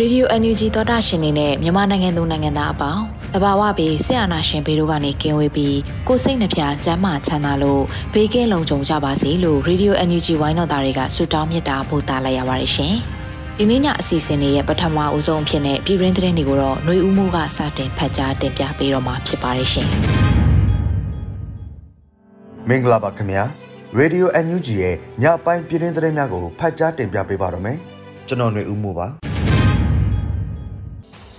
Radio NUG သောတာရှင်နေနဲ့မြန်မာနိုင်ငံသူနိုင်ငံသားအပေါင်းတဘာဝပြီးဆရာနာရှင်ဘေးတို့ကနေကင်းဝေးပြီးကိုစိတ်နှပြချမ်းမာချမ်းသာလို့ဘေးကင်းလုံခြုံကြပါစေလို့ Radio NUG ဝိုင်းတော်သားတွေကဆုတောင်းမေတ္တာပို့သလိုက်ရပါတယ်ရှင်။ဒီနေ့ညအစီအစဉ်လေးရဲ့ပထမအဦးဆုံးဖြစ်တဲ့ပြည်ရင်းသတင်းတွေကိုတော့ຫນွေဦးမှုကစတင်ဖတ်ကြားတင်ပြပေးတော့မှာဖြစ်ပါတယ်ရှင်။မင်္ဂလာပါခင်ဗျာ။ Radio NUG ရဲ့ညပိုင်းပြည်ရင်းသတင်းများကိုဖတ်ကြားတင်ပြပေးပါတော့မယ်။ကျွန်တော်ຫນွေဦးမှုပါ။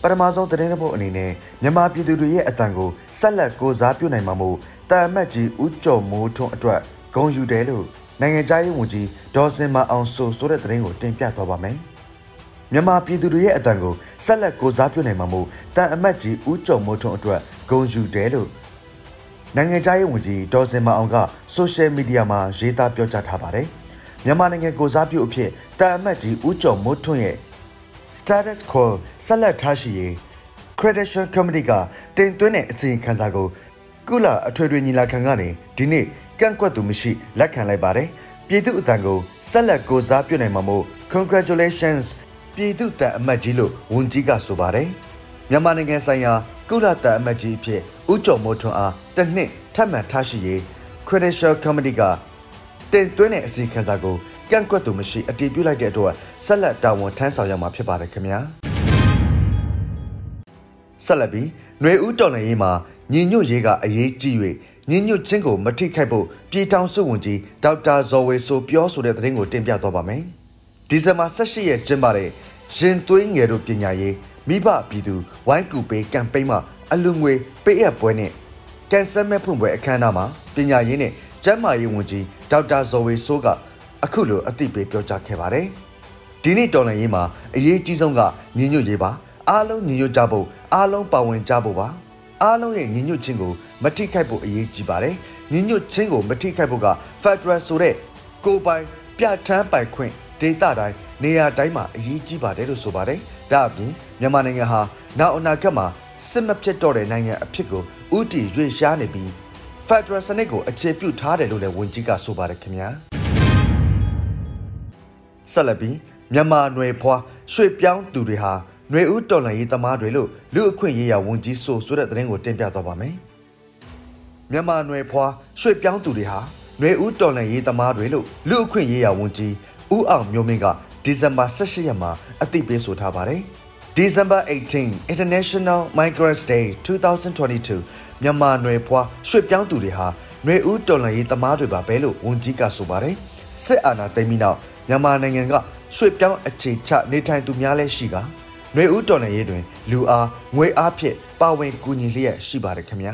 ပထမဆုံးသတင်းတစ်ပုဒ်အနေနဲ့မြန်မာပြည်သူတွေရဲ့အတန်ကိုဆက်လက်ကိုစားပြုနိုင်မှာမို့တာအမတ်ကြီးဦးကျော်မိုးထွန်းအတွက်ဂုံယူတယ်လို့နိုင်ငံခြားရေးဝန်ကြီးဒေါ်စင်မအောင်ဆိုဆိုတဲ့သတင်းကိုတင်ပြသွားပါမယ်။မြန်မာပြည်သူတွေရဲ့အတန်ကိုဆက်လက်ကိုစားပြုနိုင်မှာမို့တာအမတ်ကြီးဦးကျော်မိုးထွန်းအတွက်ဂုံယူတယ်လို့နိုင်ငံခြားရေးဝန်ကြီးဒေါ်စင်မအောင်ကဆိုရှယ်မီဒီယာမှာရေးသားပြောကြားထားပါတယ်။မြန်မာနိုင်ငံကိုစားပြုအဖြစ်တာအမတ်ကြီးဦးကျော်မိုးထွန်းရဲ့ status quo ဆက်လက်ထားရှိရေး credential committee ကတင်သွင်းတဲ့အစီရင်ခံစာကိုကုလအထွေထွေညီလာခံကနေဒီနေ့ကန့်ကွက်သူမရှိလက်ခံလိုက်ပါတယ်ပြည်သူအတန်ကိုဆက်လက်ကိုစားပြုနိုင်မှာမို့ congratulations ပြည်သူတန်အမတ်ကြီးလို့ဝန်ကြီးကဆိုပါတယ်မြန်မာနိုင်ငံဆိုင်ရာကုလတန်အမတ်ကြီးအဖြစ်ဦးကျော်မိုးထွန်းအားတစ်နှစ်ထပ်မံထားရှိရေး credential committee ကတင်သွင်းတဲ့အစီခံစာကို ကန့်ကွက်သူမရှိအတည်ပြုလိုက်တဲ့အတွက်ဆက်လက်တာဝန်ထမ်းဆောင်ရမှာဖြစ်ပါတယ်ခင်ဗျာဆက်လက်ပြီးຫນွေဦးတော်လှန်ရေးမှာညီညွတ်ရေးကအရေးကြီး၍ညီညွတ်ခြင်းကိုမထိခိုက်ဖို့ပြည်ထောင်စုဝန်ကြီးဒေါက်တာဇော်ဝေဆိုပြောဆိုတဲ့သတင်းကိုတင်ပြသွားပါမယ်ဒီဇင်ဘာ18ရက်ကျင်းပတဲ့ရင်သွေးငယ်တို့ပညာရေးမိဘပြည်သူဝိုင်းကူပေးကမ်ပိန်းမှာအလူငွေပေးအပ်ပွဲနဲ့ကန်ဆယ်မဲ့ဖွင့်ပွဲအခမ်းအနားမှာပညာရေးနဲ့ကျန်းမာရေးဝန်ကြီးဒေါက်တာဇော်ဝေဆိုးက အခုလိုအသိပေးပြောကြားခဲ့ပါတယ်။ဒီနေ့တော်လှန်ရေးမှာအရေးကြီးဆုံးကညီညွတ်ရေးပါအားလုံးညီညွတ်ကြဖို့အားလုံးပါဝင်ကြဖို့ပါအားလုံးရဲ့ညီညွတ်ခြင်းကိုမထိခိုက်ဖို့အရေးကြီးပါတယ်။ညီညွတ်ခြင်းကိုမထိခိုက်ဖို့က Federal ဆိုတဲ့ကိုပိုင်ပြဋ္ဌာန်းပိုင်ခွင့်ဒေသတိုင်းနေရာတိုင်းမှာအရေးကြီးပါတယ်လို့ဆိုပါတယ်။ဒါအပြင်မြန်မာနိုင်ငံဟာနောက်အနာဂတ်မှာစစ်မဖြစ်တော့တဲ့နိုင်ငံအဖြစ်ကိုဥတီရွေ့ရှားနေပြီး Federal စနစ်ကိုအခြေပြုထားတယ်လို့လည်းဝန်ကြီးကဆိုပါတယ်ခင်ဗျာ။ ဆက်လက်ပြီးမြန်မာနွယ်ဖွားရွှေပြောင်းသူတွေဟာနွေဦးတော်လှန်ရေးသမားတွေလို့လူအခွင့်ရေးရာဝန်ကြီးဆိုဆိုတဲ့သတင်းကိုတင်ပြသွားပါမယ်။မြန်မာနွယ်ဖွားရွှေပြောင်းသူတွေဟာနွေဦးတော်လှန်ရေးသမားတွေလို့လူအခွင့်ရေးရာဝန်ကြီးဦးအောင်မျိုးမင်းကဒီဇင်ဘာ18ရက်မှာအသိပေးဆိုထားပါတယ်။ December 18 International Migrants Day 2022မြန်မာနွယ်ဖွားရွှေပြောင်းသူတွေဟာနွေဦးတော်လှန်ရေးသမားတွေပါပဲလို့ဝန်ကြီးကဆိုပါတယ်။စစ်အာဏာသိမ်းပြီးနောက် မြန်မာနိုင်ငံကရွှေ့ပြောင်းအခြေချနေထိုင်သူများလည်းရှိကຫນွေဦးတော်လှန်ရေးတွင် လူအားငွေအားဖြင့်ပါဝင်ကူညီလျက်ရှိပါတယ်ခင်ဗျာ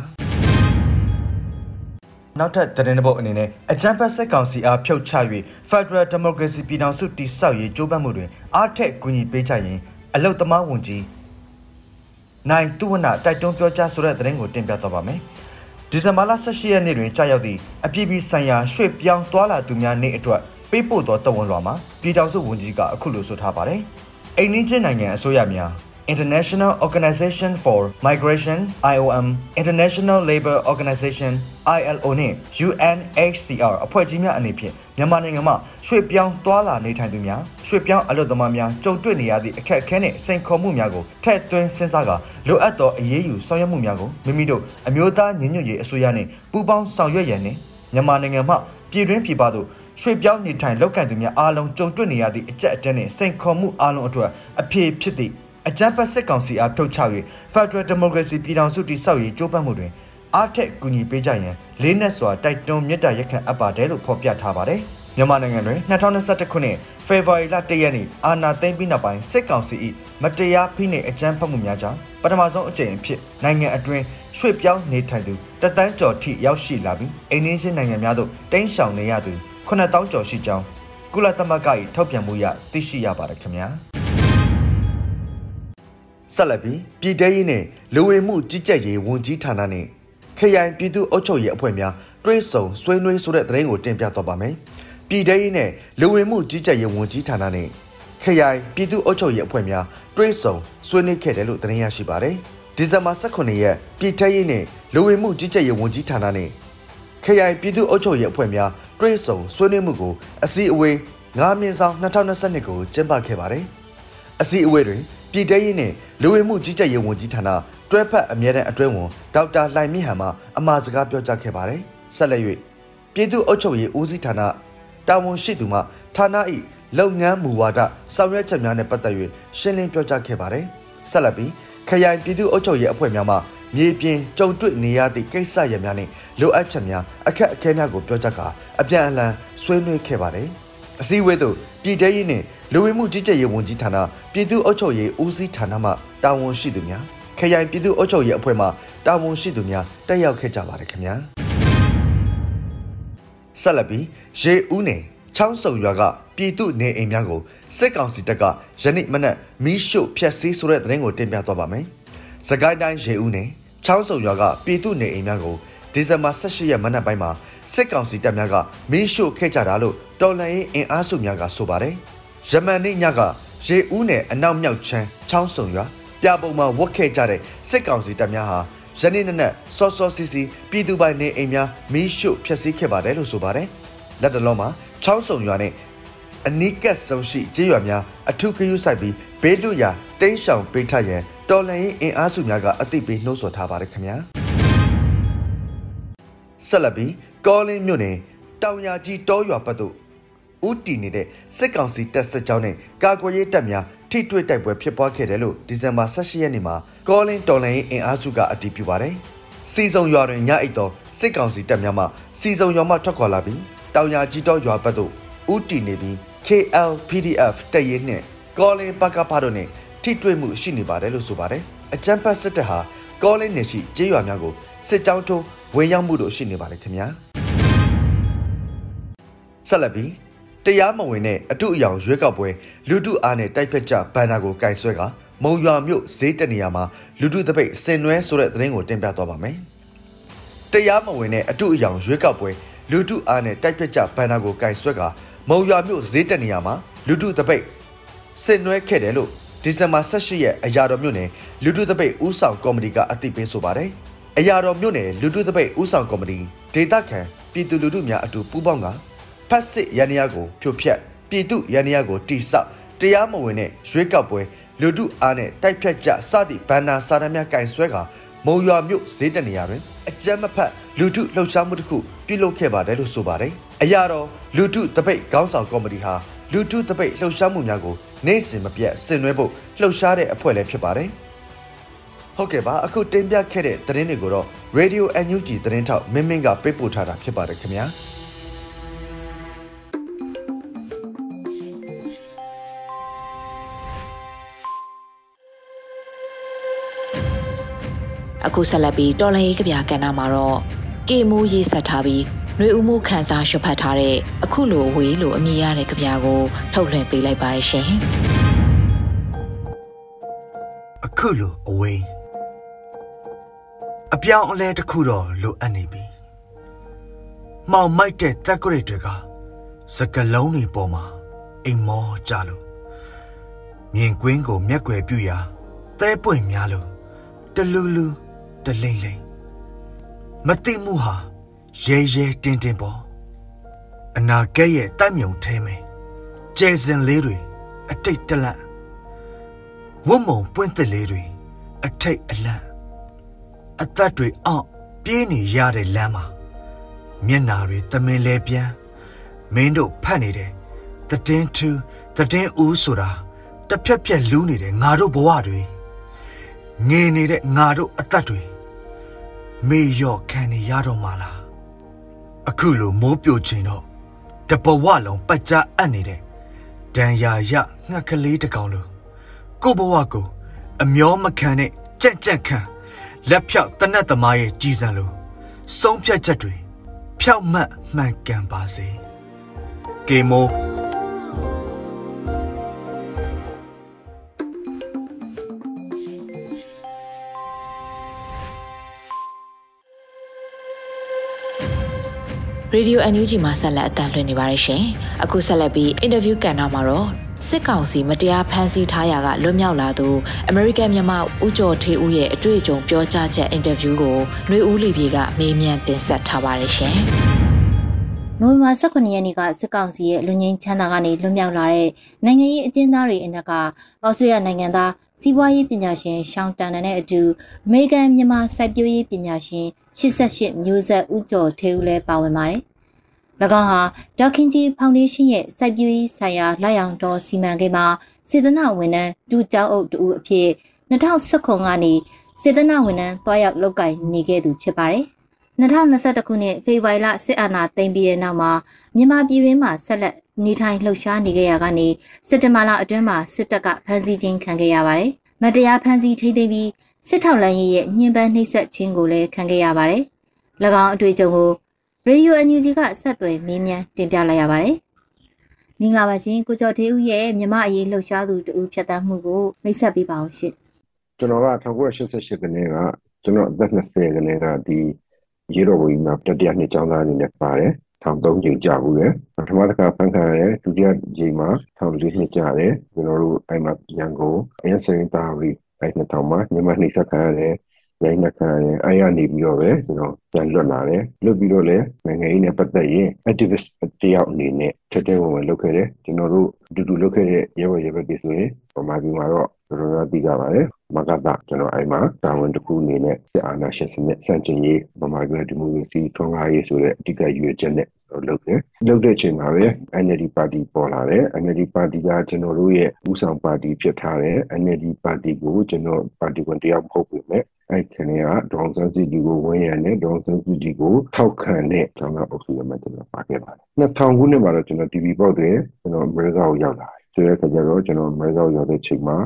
နောက်ထပ်သတင်းပုတ်အနေနဲ့အကြံဖက်စစ်ကောင်စီအားဖြုတ်ချ၍ Federal Democracy ပြည်ထောင်စုတည်ဆောက်ရေးကြိုးပမ်းမှုတွင်အားထက်ကူညီပေးကြရင်အလုတ်သမားဝန်ကြီးနိုင်သူဝနတိုက်တွန်းပြောကြားဆိုတဲ့သတင်းကိုတင်ပြသွားပါမယ်။ဒီဇင်ဘာလ18ရက်နေ့တွင်ကြာရောက်သည့်အပြည်ပြည်ဆိုင်ရာရွှေ့ပြောင်းသွားလာသူများနေ့အတွက် ပေးပို့သောတဝန်လွှာမှာပြည်ထောင်စုဝန်ကြီးကအခုလိုဆိုထားပါတယ်။အိန္ဒိယနိုင်ငံအစိုးရများ International Organization for Migration IOM International Labour Organization ILO နှင့် UNHCR အဖွဲ့ကြီးများအနေဖြင့်မြန်မာနိုင်ငံမှာရွှေ့ပြောင်းသွားလာနေထိုင်သူများရွှေ့ပြောင်းအလုပ်သမားများကြုံတွေ့နေရသည့်အခက်အခဲနှင့်စိန်ခေါ်မှုများကိုထည့်သွင်းစဉ်းစားကာလိုအပ်သောအရေးယူဆောင်ရွက်မှုများကိုမိမိတို့အမျိုးသားညီညွတ်ရေးအစိုးရနှင့်ပူးပေါင်းဆောင်ရွက်ရန်နှင့်မြန်မာနိုင်ငံမှပြည်တွင်းပြည်ပသို့ ရွှေ့ပြောင်းနေထိုင်လောက်ကန်သူများအားလုံးကြုံတွေ့နေရသည့်အကြက်အတဲနှင့်စိန်ခေါ်မှုအားလုံးအတွက်အပြေဖြစ်သည့်အကြမ်းဖက်စစ်ကောင်စီအားထုတ်ချ၍ Federal Democracy ပြည်ထောင်စုတည်ဆောက်ရေးကြိုးပမ်းမှုတွင်အားထက်ကူညီပေးကြရန်လေးနက်စွာတိုက်တွန်းမြစ်တာရက်ခံအပ်ပါတယ်လို့ဖော်ပြထားပါတယ်။မြန်မာနိုင်ငံတွင်2021ခုနှစ်ဖေဖော်ဝါရီလ1ရက်နေ့အာဏာသိမ်းပြီးနောက်ပိုင်းစစ်ကောင်စီ၏မတရားဖိနှိပ်အကြမ်းဖက်မှုများကြောင့်ပထမဆုံးအကြိမ်အဖြစ်နိုင်ငံအတွင်းရွှေ့ပြောင်းနေထိုင်သူတသန်းကျော်ထိရောက်ရှိလာပြီးအိန္ဒိယနိုင်ငံများသို့တင်းရှောင်နေရသူ 9000ကျော်ရှိကြောင်းကုလသမဂ္ဂ၏ထုတ်ပြန်မှုအရသိရှိရပါတယ်ခင်ဗျာဆက်လက်ပြီးပြည်ထရေးနှင့်လူဝင်မှုကြီးကြပ်ရေးဝန်ကြီးဌာနနှင့်ခရိုင်ပြည်သူ့အုပ်ချုပ်ရေးအဖွဲ့များတွဲဆုံဆွေးနွေးဆိုတဲ့သတင်းကိုတင်ပြတော့ပါမယ်ပြည်ထရေးနဲ့လူဝင်မှုကြီးကြပ်ရေးဝန်ကြီးဌာနနှင့်ခရိုင်ပြည်သူ့အုပ်ချုပ်ရေးအဖွဲ့များတွဲဆုံဆွေးနွေးခဲ့တယ်လို့သတင်းရရှိပါတယ်ဒီဇင်ဘာ18ရက်ပြည်ထရေးနဲ့လူဝင်မှုကြီးကြပ်ရေးဝန်ကြီးဌာနနှင့် ခရိုင်ပြည်သူ့အုပ်ချုပ်ရေးအဖွဲ့များတွဲဆုံဆွေးနွေးမှုကိုအစည်းအဝေး9မြင်းဆောင်2022ကိုကျင်းပခဲ့ပါတယ်အစည်းအဝေးတွင်ပြည်ထရေးနှင့်လူဝင်မှုကြီးကြပ်ရေးဝန်ကြီးဌာနတွဲဖက်အမြဲတမ်းအတွင်းဝန်ဒေါက်တာလှိုင်မြင့်ဟန်မှအမှားစကားပြောကြားခဲ့ပါတယ်ဆက်လက်၍ပြည်သူ့အုပ်ချုပ်ရေးဦးစီးဌာနတာဝန်ရှိသူမှဌာန၏လုပ်ငန်းမူဝါဒဆောင်ရွက်ချက်များနဲ့ပတ်သက်၍ရှင်းလင်းပြောကြားခဲ့ပါတယ်ဆက်လက်ပြီးခရိုင်ပြည်သူ့အုပ်ချုပ်ရေးအဖွဲ့များမှ မြေပြင်ကြုံတွေ့နေရသည့်ကိစ္စရပ်များနဲ့လိုအပ်ချက်များအခက်အခဲများကိုပြောကြားကာအပြန်အလှန်ဆွေးနွေးခဲ့ပါတယ်အစည်းအဝေးသို့ပြည်ထရေးနှင့်လူဝင်မှုကြီးကြပ်ရေးဝန်ကြီးဌာနပြည်သူ့အုပ်ချုပ်ရေးဦးစီးဌာနမှတာဝန်ရှိသူများခရိုင်ပြည်သူ့အုပ်ချုပ်ရေးအဖွဲ့မှတာဝန်ရှိသူများတက်ရောက်ခဲ့ကြပါတယ်ခင်ဗျာဆက်လက်ပြီးရေဦးနယ်ချောင်းစုံရွာကပြည်သူနေအိမ်များကိုစစ်ကောင်စီတပ်ကယနေ့မနက်မီးရှို့ဖျက်ဆီးဆိုတဲ့သတင်းကိုတင်ပြသွားပါမယ်။ စကိုင်းတိုင်းရေဦးနယ်ချောင်းစုံရွာကပြည်သူနေအိမ်များကိုဒီဇင်ဘာ18ရက်မနက်ပိုင်းမှာစစ်ကောင်စီတပ်များကမီးရှို့ခဲ့ကြတာလို့တော်လှန်ရေးအင်အားစုများကဆိုပါတယ်။ယမန်နေ့ညကရေဦးနယ်အနောက်မြောက်ချမ်းချောင်းစုံရွာပြပုံမှာဝတ်ခဲ့ကြတဲ့စစ်ကောင်စီတပ်များဟာယနေ့နက်နက်စောစောစီစီပြည်သူပိုင်နေအိမ်များမီးရှို့ဖျက်ဆီးခဲ့ပါတယ်လို့ဆိုပါတယ်။လက်တလုံးမှာချောင်းစုံရွာနဲ့အနီးကပ်ဆုံးရှိကျေးရွာများအထူးခယူးဆိုင်ပြီးဘေးလွတ်ရာတိန်းရှောင်ပေးထရန် တော်လှန်ရေးအင်အားစုများကအသိပေးနှိုးဆော်ထားပါတယ်ခင်ဗျာဆက်လက်ပြီးကောလင်းမြို့နယ်တောင်ယာကြီးတောရွာဘက်သို့ဦးတည်နေတဲ့စစ်ကောင်စီတပ်စစ်ကြောင်းနဲ့ကာကွယ်ရေးတပ်များထိတွေ့တိုက်ပွဲဖြစ်ပွားခဲ့တယ်လို့ဒီဇင်ဘာ18ရက်နေ့မှာကောလင်းတော်လှန်ရေးအင်အားစုကအတည်ပြုပါတယ်စီစုံရွာတွင်ညအိတ်တော်စစ်ကောင်စီတပ်များမှစီစုံရွာမှထွက်ခွာလာပြီးတောင်ယာကြီးတောရွာဘက်သို့ဦးတည်နေပြီး KL PDF တပ်ရင်းနှင့်ကောလင်းပကဖားတို့နဲ့ ထိတွေ့မှုရှိနေပါတယ်လို့ဆိုပါတယ်အကြမ်းဖက်စစ်တပ်ဟာကောလင်းနယ်ရှိကျေးရွာများကိုစစ်ကြောင်းထိုးဝင်ရောက်မှုတို့ရှိနေပါတယ်ခင်ဗျာဆက်လက်ပြီးတရားမဝင်တဲ့အတုအယောင်ရွေးကောက်ပွဲလူတုအားနဲ့တိုက်ဖက်ကြဘန်နာကိုကင်ဆွဲကမုံရွာမြို့ဈေးတက်နေရာမှာလူတုတပိတ်စင်နွဲဆိုတဲ့သတင်းကိုတင်ပြသွားပါမယ်တရားမဝင်တဲ့အတုအယောင်ရွေးကောက်ပွဲလူတုအားနဲ့တိုက်ဖက်ကြဘန်နာကိုကင်ဆွဲကမုံရွာမြို့ဈေးတက်နေရာမှာလူတုတပိတ်စင်နွဲခဲ့တယ်လို့ ဒီဇင်ဘာ18ရက်အရာတော်မြို့နယ်လူတုတပိတ်ဥဆောင်ကော်မတီကအသိပေးဆိုပါတယ်အရာတော်မြို့နယ်လူတုတပိတ်ဥဆောင်ကော်မတီဒေသခံပြည်သူလူထုများအတူပူးပေါင်းကဖက်စစ်ရန်ရာကိုဖြိုဖျက်ပြည်သူရန်ရာကိုတိဆောက်တရားမဝင်တဲ့ရွေးကောက်ပွဲလူထုအားနဲ့တိုက်ဖြတ်ကြစသည့်ဘန္နာစာတမ်းများကင်ဆွဲကမုံရွာမြို့ဈေးတနေရာတွင်အကြမ်းမဖက်လူထုလှုပ်ရှားမှုတစ်ခုပြုလုပ်ခဲ့ပါတယ်လို့ဆိုပါတယ်။အရာတော်လူထုတပိတ်ခေါင်းဆောင်ကော်မတီဟာလူထုတပိတ်လှုပ်ရှားမှုများကို နေ့စဉ်မပြတ်ဆင်နွှဲဖို့လှုပ်ရှားတဲ့အဖွဲ့လည်းဖြစ်ပါတယ်။ဟုတ်ကဲ့ပါအခုတင်ပြခဲ့တဲ့သတင်းတွေကိုတော့ Radio NUG သတင်းထောက်မင်းမင်းကပေးပို့ထားတာဖြစ်ပါတယ်ခင်ဗျာ။အခုဆက်လက်ပြီးတော်လရေးကဗျာကဏ္ဍမှာတော့ကေမိုးရေးဆက်ထားပြီး နှွေဦးမှုခန်းစားရှုပ်ဖတ်ထားတဲ့အခုလိုဝေးလို့အမည်ရတဲ့ကြပြာကိုထုတ်လွှင့်ပေးလိုက်ပါရရှင်အခုလိုအဝေးအပြောင်းအလဲတစ်ခုတော့လိုအပ်နေပြီမောင်မိုက်တဲ့တက်ဂရစ်တွေကစကလုံးတွေပေါ်မှာအိမ်မောကြလို့မြင်ကွင်းကိုမျက်ွယ်ပြူရာသဲပွင့်များလို့တလူလူတလိမ့်လိမ့်မသိမှုဟာ ရဲရဲတင်းတင်းပေါ်အနာကဲရဲ့တိုက်မြုံထဲမယ်ကျဲစင်လေးတွေအတိတ်တလန့်ဝတ်မုံပွင့်သက်လေးတွေအထိတ်အလန့်အသက်တွေအောင့်ပြေးနေရတဲ့လမ်းမှာမျက်နာတွေသမင်လဲပြန်မင်းတို့ဖတ်နေတယ်တည်င်းသူတည်င်းဦးဆိုတာတစ်ဖြက်ဖြက်လူးနေတဲ့ငါတို့ဘဝတွေငေနေတဲ့ငါတို့အသက်တွေမေရော့ခံနေရတော့မှလား အခုလိုမိုးပြိုခြင်းတော့တဘဝလုံးပတ်ကြအပ်နေတဲ့ဒံယာရငှက်ကလေးတစ်ကောင်လိုကိုဘဝကိုအမျောမခံနဲ့ကြက်ကြက်ခံလက်ဖြောက်တနတ်သမားရဲ့ကြီးစံလိုဆုံးဖြတ်ချက်တွေဖြောက်မှတ်မှန်ကန်ပါစေကေမို ရေဒီယို NUG မှာဆက်လက်အသံလွှင့်နေပါတယ်ရှင်။အခုဆက်လက်ပြီးအင်တာဗျူးကန်တော့မှာတော့စစ်ကောင်စီမတရားဖမ်းဆီးထားရာကလွတ်မြောက်လာသူအမေရိကန်မြန်မာဦးကျော်ထေးဦးရဲ့အတွေ့အကြုံပြောကြားချက်အင်တာဗျူးကိုຫນွေဦးလီပြေကမေးမြန်းတင်ဆက်ထားပါတယ်ရှင်။ နိုဝင်ဘာ18ရက်နေ့ကစစ်ကောင်စီရဲ့လူငင်းချမ်းသာကနေလွတ်မြောက်လာတဲ့နိုင်ငံရေးအကျဉ်းသားတွေအနက်ကဩစတြေးလျနိုင်ငံသားစီးပွားရေးပညာရှင်ရှောင်းတန်နဲ့အတူအမေရိကန်မြန်မာစိုက်ပျိုးရေးပညာရှင်88မျိုးဆက်ဦးကျော်ထေးဦးလည်းပါဝင်ပါတယ်။၎င်းဟာဒေါခင်ကြီးဖောင်ဒေးရှင်းရဲ့စိုက်ပျိုးရေးဆိုင်ရာလက်ရောင်တော်စီမံကိန်းမှာစေတနာဝန်ထမ်းဒူကျောင်းအုပ်တူအဖြစ်2019ကနေစေတနာဝန်ထမ်းတွားရောက်လုပ်ကိုင်နေခဲ့သူဖြစ်ပါတယ်။ 2021ခုနှစ်ဖေဖော်ဝါရီလစစ်အာဏာသိမ်းပြီးတဲ့နောက်မှာမြန်မာပြည်တွင်းမှာဆက်လက်နေထိုင်လှုပ်ရှားနေခဲ့ရကနေစစ်တမလာအတွင်းမှာစစ်တပ်ကဖမ်းဆီးခြင်းခံခဲ့ရပါတယ်။မတရားဖမ်းဆီးထိန်းသိမ်းပြီးစစ်ထောက်လန်းရေးရဲ့ညှဉ်းပန်းနှိပ်စက်ခြင်းကိုလည်းခံခဲ့ရပါတယ်။၎င်းအတွေ့အကြုံကိုရေဒီယိုအန်ယူဂျီကဆက်သွယ်မေးမြန်းတင်ပြလိုက်ရပါတယ်။မင်္ဂလာပါရှင်ကိုကျော်သေးဦးရဲ့မြမအရေးလှုပ်ရှားသူတူဖြတ်သန်းမှုကိုမိတ်ဆက်ပေးပါအောင်ရှင်။ကျွန်တော်က1988ခုနှစ်ကကျွန်တော်အသက်20ခန်းကဒီ ရေတော်ဝင်မှာတတိယနှစ်ကျောင်းသားအနေနဲ့ပါတယ်။ထောင်၃ချိန်ကြာဘူးလေပထမတစ်ခါဖန်ခံရတယ်ဒုတိယချိန်မှာထောင်၄နှစ်ကြာတယ်ကျွန်တော်တို့အဲ့မှာရန်ကုန်အင်းစင်တာရီအဲ့နှစ်ထောင်မှာညီမနှိစက်ခံရတယ်ရိုင်းနှက်ခံရတယ်အဲ့ရနေပြီးတော့ပဲကျွန်တော်ပြန်လွတ်လာတယ်လွတ်ပြီးတော့လည်းနိုင်ငံရေးနဲ့ပတ်သက်ရင် activist တယောက်အနေနဲ့ထက်ထဲဝင်ဝင်လုပ်ခဲ့တယ်ကျွန်တော်တို့အတူတူလုပ်ခဲ့တဲ့ရဲဘော်ရဲဘက်တွေဆိုရင်ပမာပြည်မှာတော့ တော်တော်သိကြပါတယ်မကတာကျွန်တော်အဲ့မှာတာဝန်တစ်ခုအနေနဲ့စစ်အာဏာရှင်စနစ်စန့်ကျင်ရေးပမာပြည်ဒီမိုကရေစီထွန်းကားရေးဆိုတဲ့အဓိကရွေးချက်နဲ့လုပ်တယ်လုပ်တဲ့အချိန်မှာပဲ NLD ပါတီပေါ်လာတယ် NLD ပါတီကကျွန်တော်တို့ရဲ့ဦးဆောင်ပါတီဖြစ်ထားတယ် NLD ပါတီကိုကျွန်တော်ပါတီဝင်တယောက်မဟုတ်ဘူးမဲ့အဲ့ခဏကဒေါန်ဆန်းစီတီကိုဝန်းရံနဲ့ဒေါန်ဆန်းစီတီကိုထောက်ခံတဲ့ကျွန်တော်အုပ်စုရမှာကျွန်တော်ပါခဲ့ပါတယ်2000ခုနှစ်မှာတော့ကျွန်တော် TV ပေါက်တယ်ကျွန်တော်အမေရိကကိုရောက်လာတယ်ဆိုတဲ့အခါကျတော့ကျွန်တော်အမေရိကကိုရောက်တဲ့ချိန်မှာ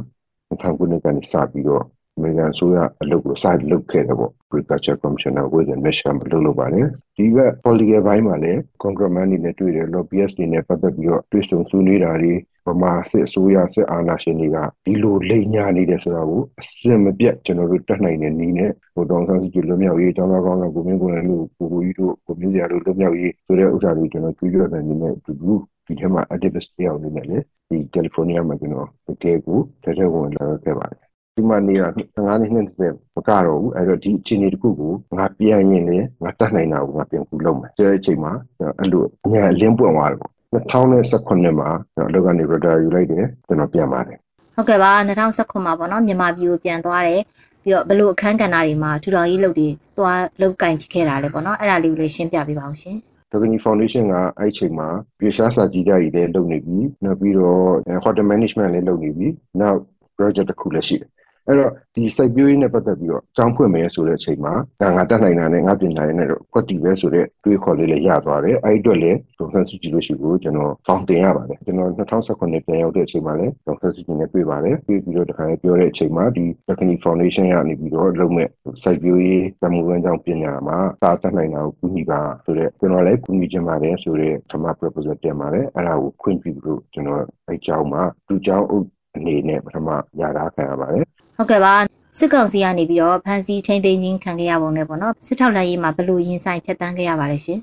2000ခုနှစ်ကနေစပြီးတော့အမေရိကန်ဆိုရအလုပ်ကိုစလုပ်ခဲ့တယ်ပေါ့ Agriculture Commissioner with the mission မလုပ်လို့ပါတယ်ဒီက political ဘိုင်းမှာလည်း congressman တွေနဲ့တွေ့တယ် lobbyist တွေနဲ့ပတ်သက်ပြီးတော့တွေ့ဆုံဆွေးနွေးတာတွေဗမာစစ်အစိုးရစစ်အာဏာရှင်တွေကဒီလိုလိမ်ညာနေတယ်ဆိုတာကိုအစင်မပြတ်ကျွန်တော်တို့တက်နိုင်တဲ့နည်းနဲ့ဟိုတောင်ဆန်းစုကြည်လွတ်မြောက်ရေးကျောင်းသားကောင်းကကိုမင်းကိုလည်းလို့ကိုကိုကြီးတို့ကိုမျိုးစရာတို့လွတ်မြောက်ရေးဆိုတဲ့ဥစ္စာတွေကျွန်တော်ကြွေးကြော်တဲ့နည်းနဲ့အတူတူ ဒီထဲမှာ activist တယောက်အနေနဲ့လည်းဒီကယ်လီဖိုးနီးယားမှာကျွန်တော်တကယ်ကိုထဲထဲဝင်လာခဲ့ပါတယ်ဒီမှာနေတာ15နှစ်20မကတော့ဘူးအဲ့တော့ဒီအခြေအနေတစ်ခုကိုငါပြန်ရင်လေငါတတ်နိုင်တာကိုငါပြန်ကူလုပ်မယ်ဆိုတဲ့အချိန်မှာအဲ့လိုအညာအလင်းပွင့်သွားတယ်ပေါ့2019မှာကျွန်တော်အလုပ်ကနေ retire ယူလိုက်တယ်ကျွန်တော်ပြန်ပါတယ်ဟုတ်ကဲ့ပါ2019မှာပေါ့နော်မြန်မာပြည်ကိုပြန်သွားတယ်ပြီးတော့ဘလို့အခန်းကဏ္ဍတွေမှာထူထောင်ရေးလုပ်တွေသွားလုပ်ကင်ဖြစ်ခဲ့တာလေပေါ့နော်အဲ့ဒါလေးကိုလည်းရှင်းပြပေးပါအောင်ရှင် ဒဂနီဖောင်ဒေးရှင်းကအဲ့ချိန်မှာပြေရှားစာကြီးကြကြီးလည်းလုပ်နေပြီနောက်ပြီးတော့ hotel management လည်းလုပ်နေပြီနောက် project တစ်ခုလည်းရှိတယ် အဲ့တော့ဒီစိုက်ပျိုးရေးနဲ့ပတ်သက်ပြီးတော့ကျောင်းဖွင့်မယ်ဆိုတဲ့အချိန်မှာဒါငါတက်နိုင်တာနဲ့ငါပြင်နိုင်တဲ့တော့ခွက်တီပဲဆိုတဲ့တွေးခေါ်လေးလည်းရသွားတယ်အဲ့အတွက်လည်းဒေါက်တာစုကြည်လို့ရှိကိုကျွန်တော်ဖောင်တင်ရပါတယ်ကျွန်တော်2019ပြန်ရောက်တဲ့အချိန်မှာလည်းဒေါက်တာစုကြည်နဲ့တွေ့ပါတယ်တွေ့ပြီးတော့တခါလေးပြောတဲ့အချိန်မှာဒီ Technical Foundation ရနေပြီးတော့လုပ်မဲ့စိုက်ပျိုးရေးတမှုဝန်ကြောင့်ပညာမှာသာတက်နိုင်တာကိုကူညီပါဆိုတဲ့ကျွန်တော်လည်းကူညီချင်ပါတယ်ဆိုတဲ့ဓမ္မ proposal တင်ပါတယ်အဲ့ဒါကိုခွင့်ပြုလို့ကျွန်တော်အဲ့ကြောင်းမှာသူ့ကြောင်းအနေနဲ့ပထမရတာခံရပါတယ် ဟုတ်ကဲ့ပါစစ်ကောင်စီကနေပြီးတော့ဖမ်းဆီးချိန်သိမ်းခြင်းခံခဲ့ရပုံနဲ့ပေါ့နော်စစ်ထောက်လှမ်းရေးမှာဘယ်လိုရင်ဆိုင်ဖြတ်တန်းခဲ့ရပါလဲရှင်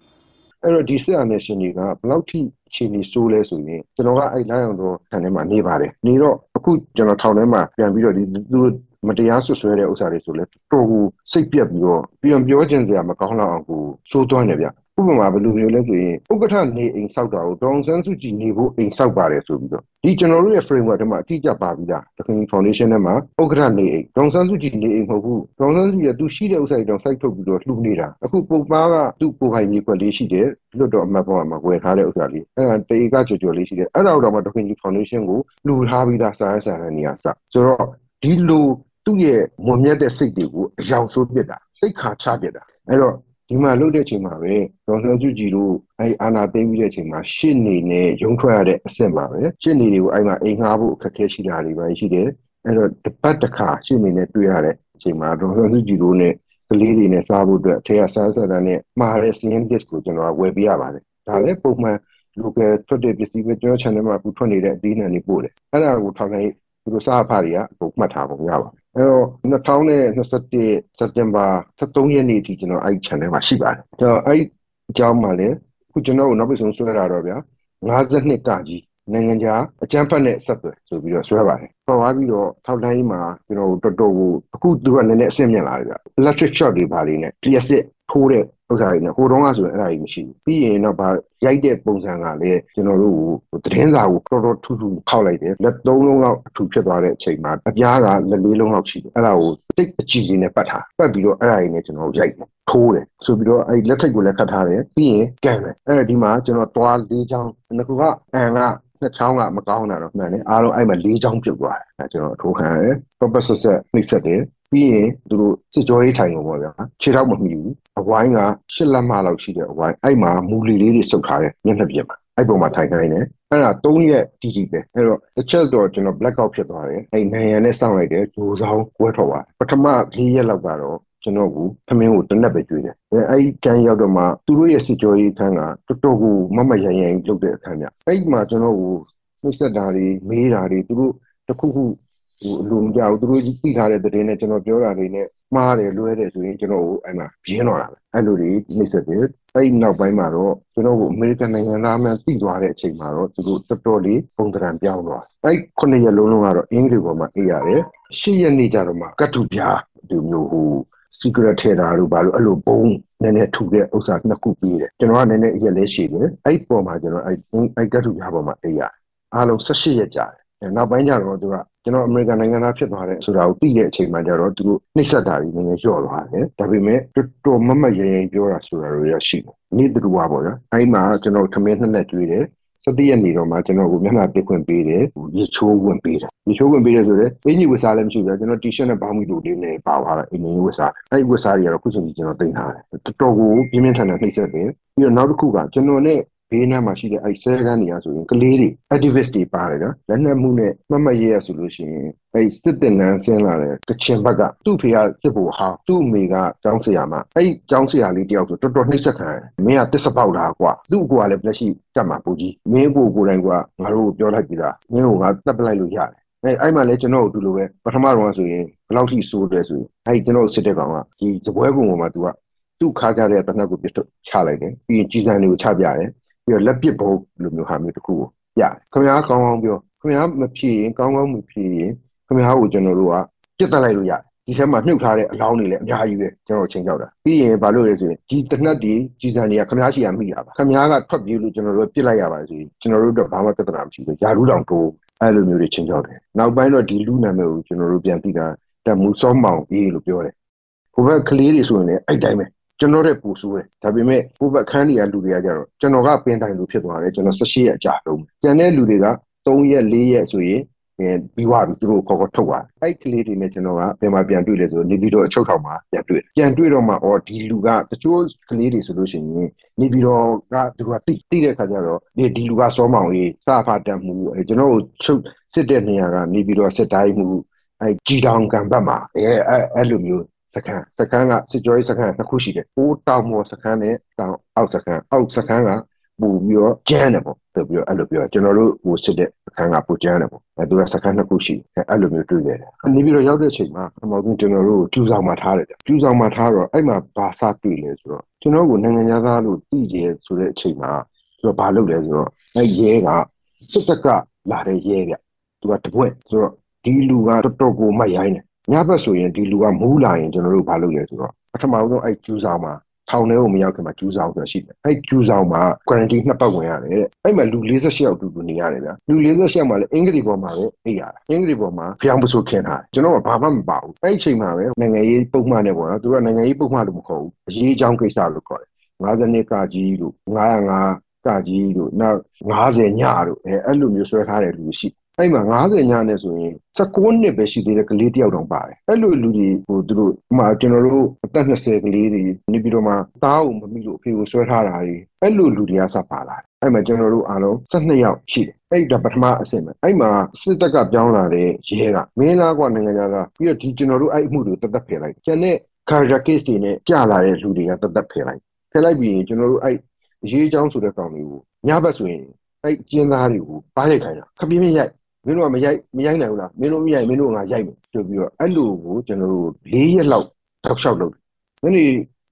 အဲ့တော့ဒီစစ်အာဏာရှင်တွေကဘယ်လောက်ထိအခြေအနေဆိုးလဲဆိုရင်ကျွန်တော်ကအဲ့လိုင်းအောင်တော့ခံထဲမှာနေပါတယ်နေတော့အခုကျွန်တော်ထောင်ထဲမှာပြန်ပြီးတော့ဒီသူတို့မတရားဆွဆွဲတဲ့ဥစ္စာတွေဆိုလဲတော်ကိုစိတ်ပြက်ပြီးတော့ပြန်ပြောခြင်းစရာမကောင်းတော့အောင်ကိုစိုးသွမ်းနေဗျ ဥပမာဘယ်လိုမျိုးလဲဆိုရင်ဥက္ကဋ္ဌနေအိမ်ဆောက်တာကိုဒေါန်ဆန်းစုကြည်နေဖို့အိမ်ဆောက်ပါတယ်ဆိုပြီးတော့ဒီကျွန်တော်တို့ရဲ့ framework ထဲမှာအတိအကျပါပြီးသားတခင် foundation ထဲမှာဥက္ကဋ္ဌနေအိမ်ဒေါန်ဆန်းစုကြည်နေအိမ်မဟုတ်ဘူးဒေါန်ဆန်းစုကြည်ကသူရှိတဲ့ဥစ္စာတွေတော့စိုက်ထုတ်ပြီးတော့လှူနေတာအခုပုံပါကသူ့ကိုယ်ပိုင်မြေခွက်လေးရှိတယ်လွတ်တော်အမတ်ပေါ်မှာဝယ်ထားတဲ့ဥစ္စာလေးအဲ့ဒါတေကကြော်ကြော်လေးရှိတယ်အဲ့ဒါတော့မှတခင် foundation ကိုလှူထားပြီးသားစာရစာရနေရာစဆိုတော့ဒီလိုသူ့ရဲ့မွန်မြတ်တဲ့စိတ်တွေကိုအယောင်ဆိုးပြစ်တာစိတ်ခါချပြစ်တာအဲ့တော့ ဒီမှာလုပ်တဲ့အချိန်မှာပဲဒေါ်ဆန်းစုကြည်တို့အဲအာနာသိမ်းပြီးတဲ့အချိန်မှာရှစ်နေနဲ့ရုံထွက်ရတဲ့အဆင့်ပါပဲရှစ်နေတွေကိုအဲ့မှာအိမ်ငှားဖို့အခက်အခဲရှိတာတွေပဲရှိတယ်အဲ့တော့တစ်ပတ်တစ်ခါရှစ်နေနဲ့တွေ့ရတဲ့အချိန်မှာဒေါ်ဆန်းစုကြည်တို့နဲ့ကလေးတွေနဲ့စားဖို့အတွက်အထက်ကဆန်းဆန်းနဲ့မှားတဲ့ CN disk ကိုကျွန်တော်ဝယ်ပေးရပါတယ်ဒါလည်းပုံမှန် local ထွက်တဲ့ပစ္စည်းပဲကျွန်တော် channel မှာအခုထွက်နေတဲ့အသီးနှံတွေပို့တယ်အဲ့ဒါကိုထောက်တိုင်းသူတို့စားဖားတွေကပုံမှတ်ထားပုံရပါတယ် အဲ့တော့2021စက်တင်ဘာ23ရက်နေ့အထိကျွန်တော်အဲ့ channel မှာရှိပါတယ်။ကျွန်တော်အဲ့အကြောင်းမှာလည်းခုကျွန်တော်တို့နောက်ပြီးဆုံးဆွဲလာတော့ဗျာ52ကကြီးနိုင်ငံခြားအကြမ်းဖက်နဲ့ဆက်သွယ်ဆိုပြီးတော့ဆွဲပါတယ်။ပေါ်သွားပြီးတော့ထောက်တိုင်းမှာကျွန်တော်တို့တော်တော်ကိုအခုသူကလည်းနည်းနည်းအဆင့်မြင့်လာတယ်ဗျ။ electric shot တွေပါလေးနဲ့ clear sit ထိုးတဲ့ ဥစ္စာတွေနဲ့ဟိုတုန်းကဆိုရင်အဲ့ဒါကြီးမရှိဘူးပြီးရင်တော့ဗာရိုက်တဲ့ပုံစံကလည်းကျွန်တော်တို့သတင်းစာကိုတော်တော်ထူးထူးခောက်လိုက်တယ်လက်သုံးလုံးလောက်အထူဖြစ်သွားတဲ့အချိန်မှာအပြားကလက်လေးလုံးလောက်ရှိတယ်အဲ့ဒါကိုတိတ်အကြည့်ကြီးနဲ့ပတ်ထားပတ်ပြီးတော့အဲ့ဒါကြီးနဲ့ကျွန်တော်ရိုက်တယ်ထိုးတယ်ဆိုပြီးတော့အဲ့လက်ထိတ်ကိုလည်းခတ်ထားတယ်ပြီးရင်ကန်တယ်အဲ့ဒီမှာကျွန်တော်သွားလေးချောင်းငါကအန်ကနှစ်ချောင်းကမကောင်းတာတော့မှန်တယ်အားလုံးအဲ့မှာ၄ချောင်းပြုတ်သွားတယ်အဲကျွန်တော်အထိုးခံရတယ် purpose set နှိပ်ဆက်တယ် ပြီးရင်သူတို့စစ်ကြောရေးထိုင်ကုန်ပေါ့ဗျာခြေထောက်မမှီဘူးအဝိုင်းကရှစ်လက်မလောက်ရှိတဲ့အဝိုင်းအဲ့မှာမူလီလေးတွေစုပ်ထားတယ်မျက်နှာပြင်မှာအဲ့ပုံမှာထိုင်ခိုင်းတယ်အဲ့ဒါ၃ရက်တီတီပဲအဲ့တော့တစ်ချက်တော့ကျွန်တော် black out ဖြစ်သွားတယ်အဲ့နိုင်ငံနဲ့စောင့်လိုက်တယ်ဂျိုးဆောင်ဝဲထွက်သွားပထမ၄ရက်လောက်ကတော့ကျွန်တော်ကသမင်းကိုတနက်ပဲကျွေးတယ်အဲအဲ့ကန်ရောက်တော့မှသူတို့ရဲ့စစ်ကြောရေးခန်းကတော်တော်ကိုမမရရန်လုပ်တဲ့အခန်းမြအဲ့မှာကျွန်တော်ကိုနှိစက်တာတွေမေးတာတွေသူတို့တခုခု ဟိုလူမကြောက်သူတို့သိထားတဲ့တဲ့နဲ့ကျွန်တော်ပြောတာတွေနဲ့မှားတယ်လွဲတယ်ဆိုရင်ကျွန်တော်ကိုအဲ့မှာပြင်းတော့တာပဲအဲ့လိုတွေနှိစက်တယ်အဲ့နောက်ပိုင်းမှာတော့ကျွန်တော်ကိုအမေရိကန်နိုင်ငံသားမှန်းသိသွားတဲ့အချိန်မှာတော့သူတို့တော်တော်လေးပုံသဏ္ဍာန်ပြောင်းသွားအဲ့ခုနှစ်ရက်လုံးလုံးကတော့အင်္ဂလိပ်ပေါ်မှာအေးရတယ်ရှစ်ရက်နေ့ကျတော့မှကတ်တူပြားဒီမျိုးဟို secret ထဲတာတို့ဘာလို့အဲ့လိုဘုံနည်းနည်းထူတဲ့ဥစ္စာနှစ်ခုပြီးတယ်ကျွန်တော်ကနည်းနည်းအရက်လေးရှိတယ်အဲ့ပေါ်မှာကျွန်တော်အဲ့အဲ့ကတ်တူပြားပေါ်မှာအေးရအားလုံး18ရက်ကြာတယ် နောက်ပိုင်းကျတော့သူကကျွန်တော်အမေရိကန်နိုင်ငံသားဖြစ်သွားတယ်ဆိုတာကိုသိတဲ့အချိန်မှကျတော့သူတို့နှိမ့်ဆက်တာတွေနည်းနည်းလျော့သွားတယ်ဒါပေမဲ့တော်တော်မမရရင်ပြောတာဆိုတာတွေရရှိတယ်နေ့တူပါပေါ့ဗျာအဲ့မှာကျွန်တော်ထမင်းနှစ်လက်ကျွေးတယ်စတိရက်နေတော့မှကျွန်တော်ကိုမျက်နှာတစ်ခွင့်ပေးတယ်ရေချိုးဝင်ပေးတယ်ရေချိုးဝင်ပေးတယ်ဆိုတော့အင်ကြီးဝစ်စားလည်းမရှိဘူးကျွန်တော်တီရှပ်နဲ့ဘောင်းမီတို့လေးနဲ့ပါသွားတာအင်ကြီးဝစ်စားအဲ့ဝစ်စားတွေကတော့ခုချိန်ကြီးကျွန်တော်တင်ထားတယ်တော်တော်ကိုပြင်းပြင်းထန်ထန်နှိမ့်ဆက်တယ်ပြီးတော့နောက်တစ်ခုကကျွန်တော်နဲ့ ဘေးနားမှာရှိတဲ့အဲဆဲကန်းတွေကဆိုရင်ကလေးတွေ activist တွေပါတယ်နော်လက်နက်မှုနဲ့မမရဲရဆိုလို့ရှိရင်အဲစစ်တင်နန်းဆင်းလာတဲ့ကချင်ဘက်ကသူ့ဖေကစစ်ဖို့ဟာသူ့အမေကကျောင်းဆရာမအဲကျောင်းဆရာလေးတယောက်ဆိုတော်တော်နှိမ့်ဆက်ခံတယ်မင်းကတစ္ဆပေါက်လားကွာသူ့အကူကလည်းလက်ရှိတတ်မှာပူကြီးမင်းကိုကိုယ်တိုင်ကငါတို့ပြောလိုက်ပြီးသားမင်းကငါတက်ပလိုက်လို့ရတယ်အဲအဲ့မှလည်းကျွန်တော်တို့အတူလိုပဲပထမတော့ဆိုရင်ဘယ်လောက်ထိစိုးတယ်ဆိုရင်အဲ့ကျွန်တော်စစ်တဲ့ကောင်ကဒီစပွဲကုံပေါ်မှာ तू ကသူ့ခါကြတဲ့တနက်ကိုပြစ်ချလိုက်တယ်ပြီးရင်ကြီးစံတွေကိုချပြတယ် ပြီးတော့လက်ပစ်ဘုံလိုမျိုးဟာမျိုးတစ်ခုကိုပြခင်ဗျားကောင်းကောင်းပြောခင်ဗျားမဖြေရင်ကောင်းကောင်းမဖြေရင်ခင်ဗျားကိုကျွန်တော်တို့ကပြစ်တက်လိုက်လို့ရတယ်ဒီထဲမှာနှုတ်ထားတဲ့အလောင်းတွေလည်းအများကြီးပဲကျွန်တော်ချင်းကြောက်တာပြီးရင်ဘာလို့လဲဆိုရင်ဒီတနတ်ဒီကြီးစံတွေကခမားရှိရမိရပါခမားကထွက်ပြေးလို့ကျွန်တော်တို့ပြစ်လိုက်ရပါဆိုရင်ကျွန်တော်တို့တော့ဘာမှပြဿနာမရှိဘူးယာရုတောင်တိုးအဲ့လိုမျိုးတွေချင်းကြောက်တယ်နောက်ပိုင်းတော့ဒီလူနာမည်ကိုကျွန်တော်တို့ပြန်သိတာတမူစောမောင်ကြီးလို့ပြောတယ်ဟိုဘက်ကလေးတွေဆိုရင်လည်းအဲ့တိုင်းပဲ ကျွန်တော်တဲ့ပူဆိုးတယ်ဒါပေမဲ့ဟိုဘက်ခန်းတွေကလူတွေကကြတော့ကျွန်တော်ကပင်တိုင်လူဖြစ်သွားတယ်ကျွန်တော်18ရက်အကြာလုံးကျန်တဲ့လူတွေက3ရက်4ရက်ဆိုရင်အဲပြီးသွားပြီသူတို့ခေါ်ခေါ်ထုတ်သွားအဲ့ကလေးတွေနဲ့ကျွန်တော်ကပြန်มาပြန်တွေ့လဲဆိုနေပြီးတော့အချုပ်ထောင်မှာပြန်တွေ့ပြန်တွေ့တော့မှအော်ဒီလူကတချို့ကလေးတွေဆိုလို့ရှိရင်နေပြီးတော့ကသူကတိတိတဲ့ခါကျတော့ဒီဒီလူကစောမောင်ကြီးစဖာတတ်မှုအဲကျွန်တော်ကိုချုပ်စစ်တဲ့နေရာကနေပြီးတော့စစ်တိုင်းမှုအဲကြည်တောင်ကံဘတ်မှာအဲအဲ့လိုမျိုး စခန်းစခန်းကစစ်ကြောရေးစခန်းနှစ်ခုရှိတယ်။ပိုးတောင်မော်စခန်းနဲ့တောင်အောက်စခန်းအောက်စခန်းကပူပြီးတော့ကျန်းတယ်ပေါ့။ပြီးတော့အဲ့လိုပြောကျွန်တော်တို့ဟိုစစ်တဲ့စခန်းကပူကျန်းတယ်ပေါ့။အဲသူကစခန်းနှစ်ခုရှိတယ်။အဲ့လိုမျိုးတွေ့ခဲ့တယ်။နေပြီးတော့ရောက်တဲ့အချိန်မှာအမောဆုံးကျွန်တော်တို့ကျူဆောင်မှာထားတယ်။ကျူဆောင်မှာထားတော့အဲ့မှာဘာစတွေ့လဲဆိုတော့ကျွန်တော်ကိုနိုင်ငံသားလို့သိကြဆိုတဲ့အချိန်မှာသူကဘာလုပ်လဲဆိုတော့အဲ့ရဲကစစ်တပ်ကလာတဲ့ရဲကသူကတပွက်ဆိုတော့ဒီလူကတော်တော်ကိုမရိုင်းတယ် ညဘက်ဆိုရင်ဒီလူကမူးလာရင်ကျွန်တော်တို့ဘာလုပ်လဲဆိုတော့ပထမဆုံးအဲ့ကျူးဆောင်မှာထောင်ထဲကိုမရောက်ခင်မှာကျူးဆောင်ဆိုတာရှိတယ်အဲ့ကျူးဆောင်မှာ quarantine နှစ်ပတ်ဝင်ရတယ်တဲ့အဲ့မှာလူ48ယောက်တူတူနေရတယ်ဗျာလူ48ယောက်မှာလည်းအင်္ဂလိပ်ပေါ်မှာပဲအိပ်ရတာအင်္ဂလိပ်ပေါ်မှာဖျောင်းပစိုးခင်းထားတယ်ကျွန်တော်ကဘာမှမပါဘူးအဲ့ဒီအချိန်မှာပဲနိုင်ငံရေးပုံမှန်နဲ့ပေါ့နော်သူကနိုင်ငံရေးပုံမှန်လို့မခေါ်ဘူးအရေးအကြောင်းကိစ္စလို့ခေါ်တယ်52ကကြီးလို့905ကကြီးလို့နောက်90ညလို့အဲအဲ့လိုမျိုးဆွဲထားတဲ့လူရှိ အဲ့မှာ90ညနဲ့ဆိုရင်16နှစ်ပဲရှိသေးတယ်ကလေးတယောက်တောင်ပါတယ်အဲ့လိုလူတွေဟိုသူတို့ဥမာကျွန်တော်တို့အသက်20ကလေးတွေနေပြီးတော့မှသားကိုမမိလို့အဖေကိုဆွဲထားတာတွေအဲ့လိုလူတွေကစပါလာအဲ့မှာကျွန်တော်တို့အားလုံး12ယောက်ရှိတယ်အဲ့ဒါပထမအဆင့်ပဲအဲ့မှာစစ်တပ်ကပြောင်းလာတဲ့ရဲကမင်းသားကနိုင်ငံသားကပြီးတော့ဒီကျွန်တော်တို့အဲ့အမှုတွေတသက်ဖယ်လိုက်ကျန်တဲ့ character case တွေနဲ့ကြာလာတဲ့လူတွေကတသက်ဖယ်လိုက်ဖယ်လိုက်ပြီးရင်ကျွန်တော်တို့အဲ့ရေးချောင်းဆိုတဲ့ကောင်တွေကိုညဘက်ဆိုရင်အဲ့ကျင်းသားတွေကိုပါးရိုက်ခိုင်းတာခပြင်းပြင်းရိုက် မင်းတို့ကမရိုက်မရိုက်နိုင်ဘူးလားမင်းတို့မရိုက်မင်းတို့ကငါရိုက်မယ်ဆိုပြီးတော့အဲ့လိုကိုကျွန်တော်တို့၄ရက်လောက်တောက်လျှောက်လုပ်တယ်။ဒီနေ့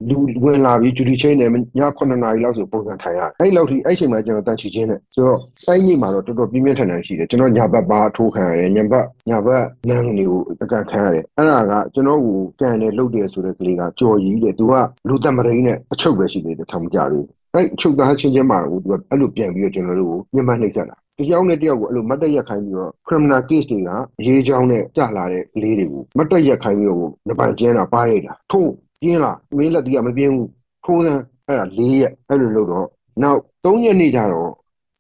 လူဝင်လာပြီးဂျူဒီချင်းနဲ့ည9နာရီလောက်ဆိုပုံစံထိုင်ရတယ်။အဲ့လောက်ထိအဲ့ချိန်မှာကျွန်တော်တန်ချီချင်းနဲ့ဆိုတော့စိုင်းကြီးမှာတော့တော်တော်ပြင်းပြင်းထန်ထန်ရှိတယ်။ကျွန်တော်ညာဘက်ပါထိုးခံရတယ်။ညဘက်ညာဘက်နန်းတွေကိုအကန်ခံရတယ်။အဲ့ဒါကကျွန်တော်ကိုကန်တယ်လုပ်တယ်ဆိုတဲ့ကလေးကကြော်ကြီးတယ်။သူကလူသက်မရင်းနဲ့အချုပ်ပဲရှိသေးတယ်ထောင်မကြသေးဘူး။အဲ့ချုပ်သားချင်းချင်းမှာတော့သူကအဲ့လိုပြန်ပြီးတော့ကျွန်တော်တို့ကိုညှဉ်းပန်းနှိပ်စက်တာ တယောက်နဲ့တယောက်ကိုအဲ့လိုမတ်တက်ရက်ခိုင်းပြီးတော့ criminal case တွေကရေးချောင်းနဲ့ကြာလာတဲ့ကလေးတွေကိုမတ်တက်ရက်ခိုင်းပြီးတော့နပန်ကျင်းတာပါရိုက်တာထို့ပြင်းလာမင်းလက်တီးကမပြင်းဘူးထိုးစမ်းအဲ့ဒါ၄ရက်အဲ့လိုလုပ်တော့နောက်၃ရက်နေကြတော့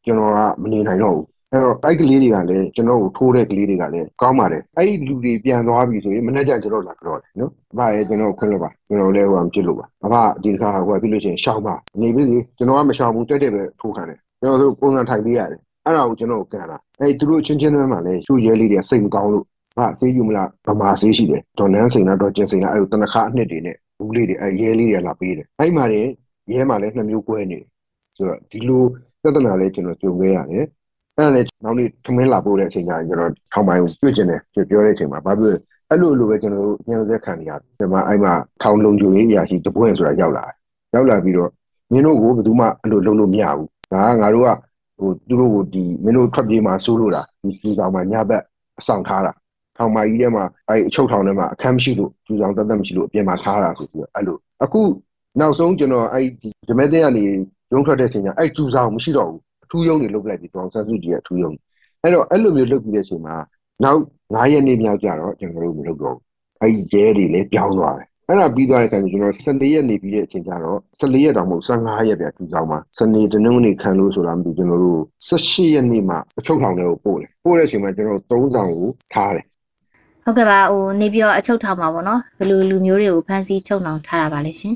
ကျွန်တော်ကမနေနိုင်တော့ဘူးအဲ့တော့အဲ့ကလေးတွေကလည်းကျွန်တော်ကိုထိုးတဲ့ကလေးတွေကလည်းကောင်းပါတယ်အဲ့ဒီလူတွေပြန်သွားပြီဆိုရင်မနေ့ကကျွန်တော်လာကြော်တယ်နော်အဖရဲ့ကျွန်တော်ခွင့်လို့ပါကျွန်တော်လည်းဟိုမဖြစ်လို့ပါအဖဒီတစ်ခါဟိုပြလို့ရှိရင်ရှောင်းပါနေပြီကျွန်တော်ကမရှောင်းဘူးတက်တက်ပဲထိုးခံတယ်ကျွန်တော်တို့ပုံစံထိုင်ပေးရတယ် အဲ့ဒါကိုကျွန်တော်ကန်တာအဲ့သူတို့ချင်းချင်းတွေမှာလည်းရှူရဲလေးတွေစိတ်မကောင်းလို့ဟာဆေးယူမလားဗမာဆေးရှိတယ်ဒေါ်နန်းစိန်လားဒေါ်ကျင်စိန်လားအဲ့လိုတနခါအနှစ်တွေနဲ့ဘူးလေးတွေအဲ့ရဲလေးတွေလာပေးတယ်အဲ့မှာလည်းရဲမှာလည်းနှစ်မျိုးကွဲနေတယ်ဆိုတော့ဒီလိုပြဿနာလေးကျွန်တော်ကြုံခဲ့ရတယ်အဲ့ဒါလည်းနောက်နေ့ထမင်းလာပို့တဲ့အချိန်ကျရင်ကျွန်တော်ထောင်ပိုင်းကိုတွေ့ကျင်တယ်ပြောတဲ့အချိန်မှာဘာဖြစ်အဲ့လိုလိုပဲကျွန်တော်တို့ညံစက်ခံနေရတယ်ဒီမှာအဲ့မှာထောင်လုံးကျူရေးအရာရှိတပွင့်ဆိုတာရောက်လာတယ်ရောက်လာပြီးတော့မင်းတို့ကိုဘယ်သူမှအဲ့လိုလုပ်လို့မရဘူးဒါကငါတို့က ဟိုသူတို့ကိုဒီမင်းတို့ထွက်ပြေးမှာစိုးလို့လားဒီကျူဆောင်မှာညဘက်အဆောင်ထားတာထောင်မကြီးထဲမှာအဲအချုပ်ထောင်ထဲမှာအခန်းမရှိလို့ကျူဆောင်တက်တက်မရှိလို့အပြင်မှာထားတာဆိုပြီးတော့အဲ့လိုအခုနောက်ဆုံးကျွန်တော်အဲ့ဒီဂျမဲတဲ့ကနေရုံးထွက်တဲ့အချိန်ကျအဲ့ကျူဆောင်မရှိတော့ဘူးအထူးယုံတွေလုတ်လိုက်ပြီးတောင်ဆန်းစုကြည်ရဲ့အထူးယုံအဲ့တော့အဲ့လိုမျိုးလုတ်ပြီးတဲ့အချိန်မှာနောက်9ရက်နေ့မြောက်ကြတော့ကျွန်တော်တို့မလုပ်တော့ဘူးအဲ့ဒီကျဲတွေလည်းပြောင်းသွားတယ် အဲ့ဒါပြီးသွားတဲ့အခါကျကျွန်တော်14ရက်နေပြီးတဲ့အချိန်ကျတော့14ရက်တောင်မဟုတ်15ရက်ပြထူဆောင်မှာစနေတနင်္ဂနွေခံလို့ဆိုတာမသိကျွန်တော်တို့18ရက်နေ့မှာအချုပ်ထောင်ထဲကိုပို့တယ်ပို့တဲ့အချိန်မှာကျွန်တော်တို့3ဆောင်ကိုထားတယ်ဟုတ်ကဲ့ပါဟိုနေပြီးတော့အချုပ်ထောင်မှာပေါ့နော်ဘယ်လိုလူမျိုးတွေကိုဖမ်းဆီးချုပ်နှောင်ထားတာပါလဲရှင်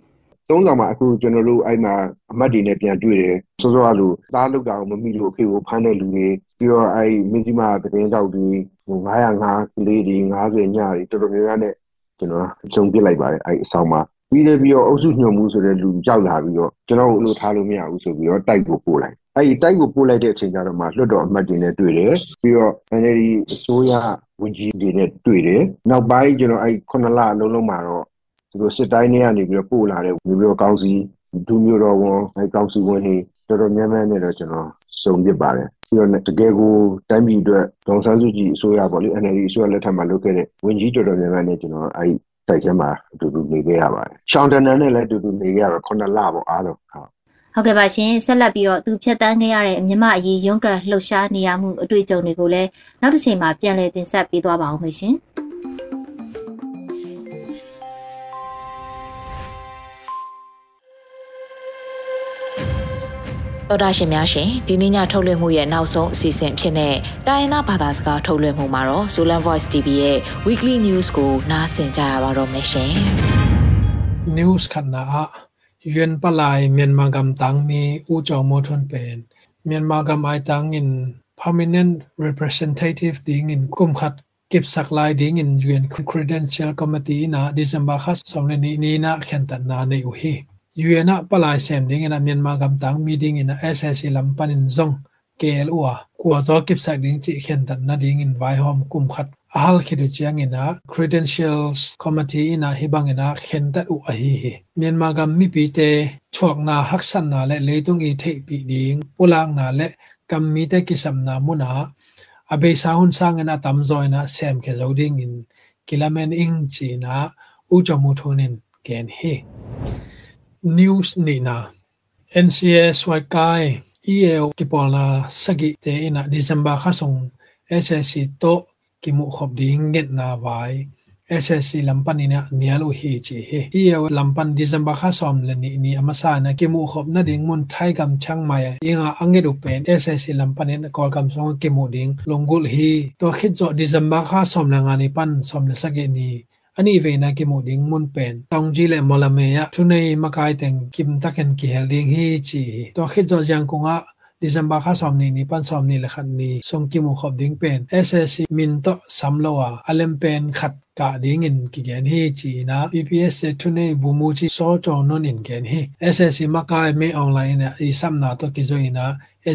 သုံးဆောင်မှာအခုကျွန်တော်တို့အဲ့မှာအမတ်တွေနဲ့ပြန်တွေ့တယ်စောစောကလူသားလောက်တာကိုမမိလို့အဖေကိုဖမ်းတဲ့လူတွေပြီးတော့အဲ့မင်းကြီးမသတင်းတောက်တွေဟို905ကလေးတွေ90ညတွေတော်တော်များများနဲ့ ကျွန်တော်ဂျုံပြစ်လိုက်ပါတယ်အဲ့အဆောင်မှာပြီးတယ်ပြီးတော့အုပ်စုညွှန်မှုဆိုတဲ့လူကြောက်လာပြီးတော့ကျွန်တော်တို့လို့ထားလို့မရဘူးဆိုပြီးတော့တိုက်ကိုပို့လိုက်အဲ့ဒီတိုက်ကိုပို့လိုက်တဲ့အချိန်ကျတော့မှလွှတ်တော်အမတ်တွေနဲ့တွေ့တယ်ပြီးတော့ NLD အစိုးရဝန်ကြီးတွေနဲ့တွေ့တယ်နောက်ပိုင်းကျွန်တော်အဲ့ခုနလအလုံးလုံးမှာတော့သူတို့စစ်တိုင်းတွေကနေပြီးတော့ပို့လာတဲ့မျိုးမျိုးကောင်းစီဒူမျိုးတော်ဝန်အဲ့ကောင်းစီဝန်တွေတော်တော်များများနဲ့တော့ကျွန်တော်စုံပြပါတယ် ပြီးတော့တကယ်ကိုတိုင်းပြည်အတွက်ဒေါန်ဆန်းစုကြည်အစိုးရပေါ့လေ NLD အစိုးရလက်ထက်မှာလုပ်ခဲ့တဲ့ဝန်ကြီးတော်တော်များများနဲ့ကျွန်တော်အဲ့တိုက်ထဲမှာအတူတူနေခဲ့ရပါတယ်။ရှောင်းတန်နန်နဲ့လည်းအတူတူနေခဲ့ရတော့ခုနှစ်လပေါ့အားလုံးဟုတ်ဟုတ်ကဲ့ပါရှင်ဆက်လက်ပြီးတော့သူဖြတ်တန်းခဲ့ရတဲ့မြမအရေးရုံးကန်လှုပ်ရှားနေရမှုအတွေ့အကြုံတွေကိုလည်းနောက်တစ်ချိန်မှာပြန်လည်တင်ဆက်ပေးသွားပါအောင်ရှင်။ တော်တာရှင်များရှင်ဒီနေ့ညထုတ်လွှင့်မှုရဲ့နောက်ဆုံးအစီအစဉ်ဖြစ်တဲ့တိုင်းရင်းသားဘာသာစကားထုတ်လွှင့်မှုမှာတော့ Solan Voice TV ရဲ့ Weekly News ကိုနားဆင်ကြရပါတော့မယ်ရှင် News ခဏယွန်းပလိုင်မြန်မာကမ်တန်းမီဦးကျော်မိုထွန်းပန်မြန်မာကမ်အိုင်တန်း in permanent representative ding in kum khat kip saklai ding in UN credential committee na December khas somne ni ni na khen tan na nei u UN yuena palai sem ding ina myanmar gam tang meeting ina ssc lampan in zong kel uwa kwa zo kip sak ding chi khen tan na ding in vai hom kum khat. Ahal khidu chiang ina, credentials committee ina hibang ina khen ta u a hi hi. Myanmar gam mi pi te, chuak na haksan na le leitung i thei pi ding, pulang na le kam mi te kisam na muna abe sa sang ina tam zo na sem ke zo ding in, kilamen ing chi na, u chomu thonin ken hi news ni na. NCS wai kai EL ki polna sagi te ina December kha song SSC to ki mu khop ding nget na vai. SSC lampan ina nialu hi chi he EL lampan December kha som le ni ni amasa na ki mu khop na ding mun thai gam chang mai. Inga ange du pen SSC lampan ina kol gam song ki mu ding. Longul hi to khit jo December kha som la nga ni pan som le sagi ni. Ani ve na ke mu ding mun pen tong ji le molame ya thunei makai teng kim taken ki hel ding hi chi to khit zo jang kunga December kha som ni ni pan som ni le khat ni song ki mu khop ding pen SSC min to samlowa alem pen khat ကဒင်းငင်ကိကန်ဟေချီနာ PPS ထုနေဘူမူချီစောကြောနွန်င်ကန်ဟေ SSC မကိုင်မေအွန်လိုင်းနဲ့အစမ်နာတော့ကိဇိုင်နာ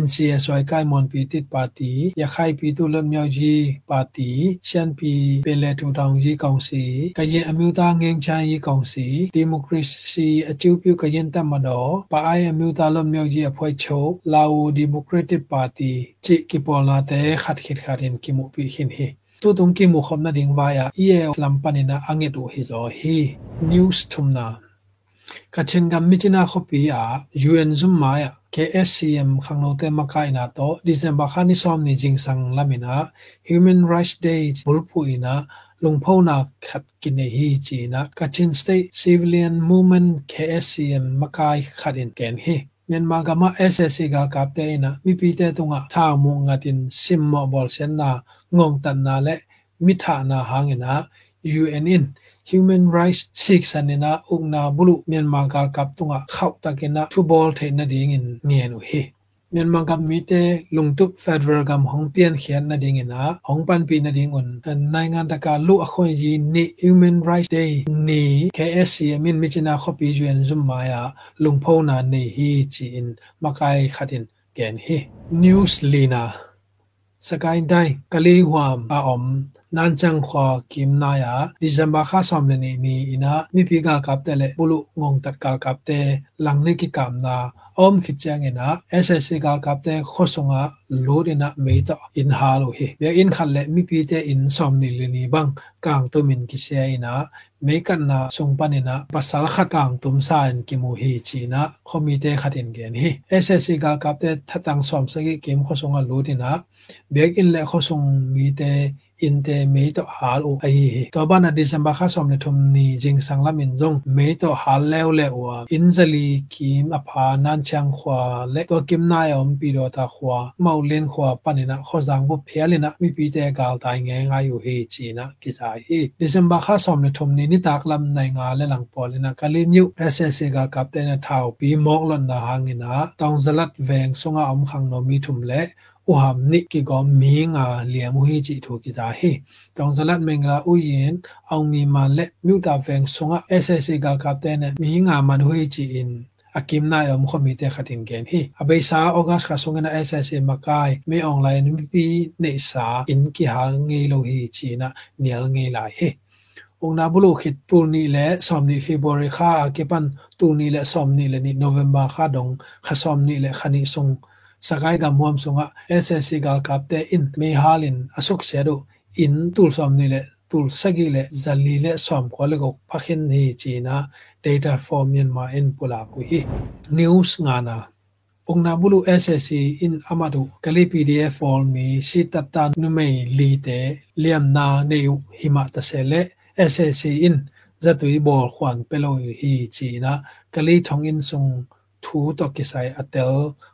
NCSY ကိုင်မွန်ပီတစ်ပါတီရခိုင်ပြည်သူ့လွတ်မြောက်ရေးပါတီရှမ်းပြည်ပင်လယ်ထူထောင်ရေးကောင်စီကရင်အမျိုးသားငင်းချမ်းရေးကောင်စီဒီမိုကရေစီအကျိုးပြုကရင်တပ်မတော်ပါ အိုင်အမျိုးသားလွတ်မြောက်ရေးအဖွဲ့ချုပ်လာအိုဒီမိုကရက်တစ်ပါတီချစ်ကီပေါ်လာတဲ့ခတ်ခိခတ်ရင်ကီမူပီခင်ဟေ tu tung ki mu khom na ding vaya ie lam panina ange tu hi zo hi news thumna ka chen gam mitina khopi a un zum ma ya KSCM khangno te makai na to December khani som ni jing sang lamina Human Rights Day bulpu ina lungpho na khat kine hi chi na Kachin State Civilian Movement KSCM makai khatin ken hi မြန်မာကမ SSC ကကပ်တဲ့နာမိပိတဲ့တုံကသာမုံငါတင်စင်မောဘောလ်စန်နာငုံတန်နာလေမိထာနာဟငနာ UNN Human Rights Six sanina ugna bulu Myanmar kal kap tunga khau takena thu ball the na ding in ngenu he Myanmar gam mi te lungtup federal gam hong pian khian na ding ina hong pan pi na ding un nai ngan ta ka lu a khoi ji ni human rights day ni KSC min mi china khopi juan zum ma ya lungpho na ni hi chi in makai khatin gen hi news lina สกายได้กะลีหวามอาอมนันจังขวากิมนายาดิซัมบาข้าสอมเลนีนีอินะมีพีกากับเตเลบุลุงงตัดกากับเตหลังนี้กิกามนาอมคิดจังเงนะ SSC กากับเตขสงะโลดินะเมตอินฮาโลเฮเบียอินขันเลมีพีเตอินสอมนิลนีบังกางตัวมินกิเซียอินะเมกันนาทรงปันนะภา om khichang ina ssc ga kapte khosonga lorina meita in halu he. Be in khalle mi pi te in somni lini bang kang to min ki se ina me kan na songpan ina pasal kha kang tum sa in ki mu hi chi na. Khomite khatin gen hi ssc ga kapte thatang som se ki kim khosonga lorina be in le khosong mi te in te me to hal u ai hi to ba na december kha som le thum ni jing sang lam in jong me to hal lew le wa in zali kim a pha nan chang khwa le to kim na yom pi do ta khwa mau len khwa panina kho jang bu phialina mi pi te gal tai nge nga yu he chi na ki sa hi december kha som le thum ni ni tak lam nai nga le lang pol na kalim yu ss ga kap te na thau pi mok lon na hangina tong zalat veng sunga om khang no mi thum le ဥဟာနိကေကောမင်းငါလျံမူဟိချီထိုကိစားဟေတောင်ဇလတ်မင်္ဂလာဥယင်အောင်မီမလက်မြူတာဖန်ဆုံငါ SSC ကကပ်တဲ့မင်းငါမနဟိချီ in akim na yom khomi te khatin gen hi abai sa august kha songena ssa makai me online pi ne sa in ki ha nge lo hi china nial nge la hi ong na bulu khit tur ni le som ni february kha ke pan tur ni le som ni le ni november kha dong kha som ni le khani song sakai ga muam sunga ssc gal kapte in me halin asuk sedu in tul som ni le, tul sagi le, zali le som ko le go phakhin ni china data for myanmar in pula ku hi. News ngana ongna bulu ssc in amadu, kali pdf for me sitata numei li te, liam na ne hima ta sele ssc in, zatui bol khwan pelo hi china kali thongin sung ทูตอกิไซอเตล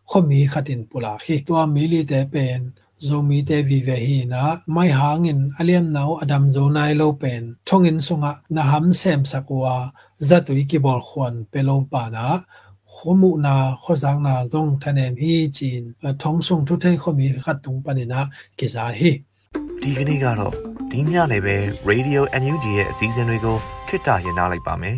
ขมีขัดินปุลาขีตัวมิลิเตเป็นโซมีเตวิเวฮีนะไม่หางินอเลียมนาวอดัมโซนายโลเป็นทงินสุงะนะฮัมเซมสักวาจัตุยกิบอลควนเปโลปานะขมุนาขจางนาตงทะเนมฮีจีนทองซุงทุเทขมีขัดตุงปานินะกิซาฮีဒီကနေ့ကတော့ဒီညနေပဲ Radio NUG ရဲ့အစည်းအဝေးကိုခਿੱတရရနိုင်ပါမယ်